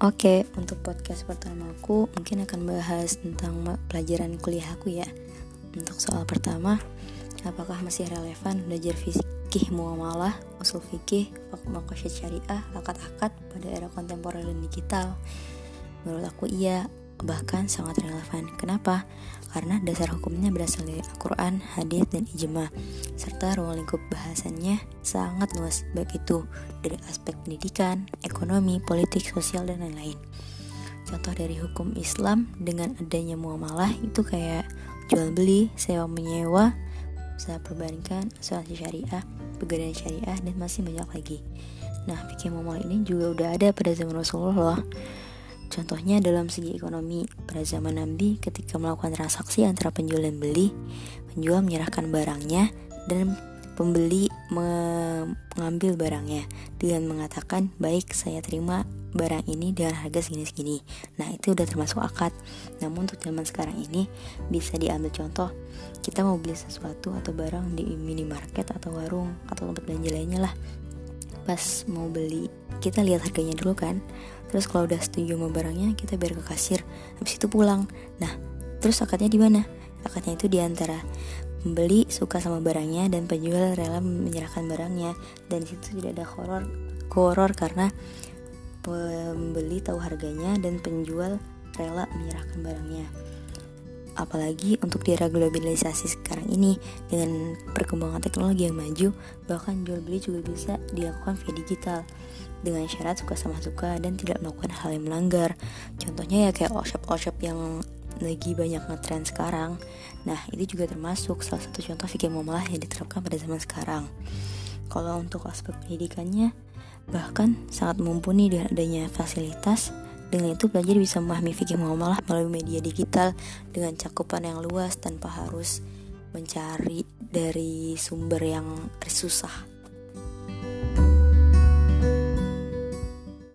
Oke, untuk podcast pertama aku mungkin akan bahas tentang pelajaran kuliah aku ya. Untuk soal pertama, apakah masih relevan belajar fikih muamalah, usul fikih, makosyid syariah, akad-akad pada era kontemporer dan digital? Menurut aku iya, bahkan sangat relevan. Kenapa? Karena dasar hukumnya berasal dari Al-Quran, hadis, dan ijma, serta ruang lingkup bahasannya sangat luas, baik itu dari aspek pendidikan, ekonomi, politik, sosial, dan lain-lain. Contoh dari hukum Islam dengan adanya muamalah itu kayak jual beli, sewa menyewa, usaha perbankan, asuransi syariah, pegadaian syariah, dan masih banyak lagi. Nah, fikih muamalah ini juga udah ada pada zaman Rasulullah loh. Contohnya dalam segi ekonomi, pada zaman Nabi ketika melakukan transaksi antara penjual dan beli, penjual menyerahkan barangnya dan pembeli mengambil barangnya dengan mengatakan, "Baik, saya terima barang ini dengan harga segini-segini." Nah, itu udah termasuk akad. Namun untuk zaman sekarang ini bisa diambil contoh, kita mau beli sesuatu atau barang di minimarket atau warung atau tempat belanja lainnya lah. Pas mau beli, kita lihat harganya dulu kan. Terus kalau udah setuju sama barangnya kita biar ke kasir. Habis itu pulang. Nah terus akadnya di mana? Akadnya itu di antara pembeli suka sama barangnya dan penjual rela menyerahkan barangnya. Dan situ tidak ada horor horor karena pembeli tahu harganya dan penjual rela menyerahkan barangnya apalagi untuk di era globalisasi sekarang ini dengan perkembangan teknologi yang maju bahkan jual beli juga bisa dilakukan via digital. Dengan syarat suka sama suka dan tidak melakukan hal yang melanggar. Contohnya ya kayak all shop all shop yang lagi banyak ngetrend sekarang. Nah itu juga termasuk salah satu contoh fikih muamalah yang diterapkan pada zaman sekarang. Kalau untuk aspek pendidikannya bahkan sangat mumpuni dengan adanya fasilitas dengan itu pelajar bisa memahami fikih muamalah melalui media digital dengan cakupan yang luas tanpa harus mencari dari sumber yang susah.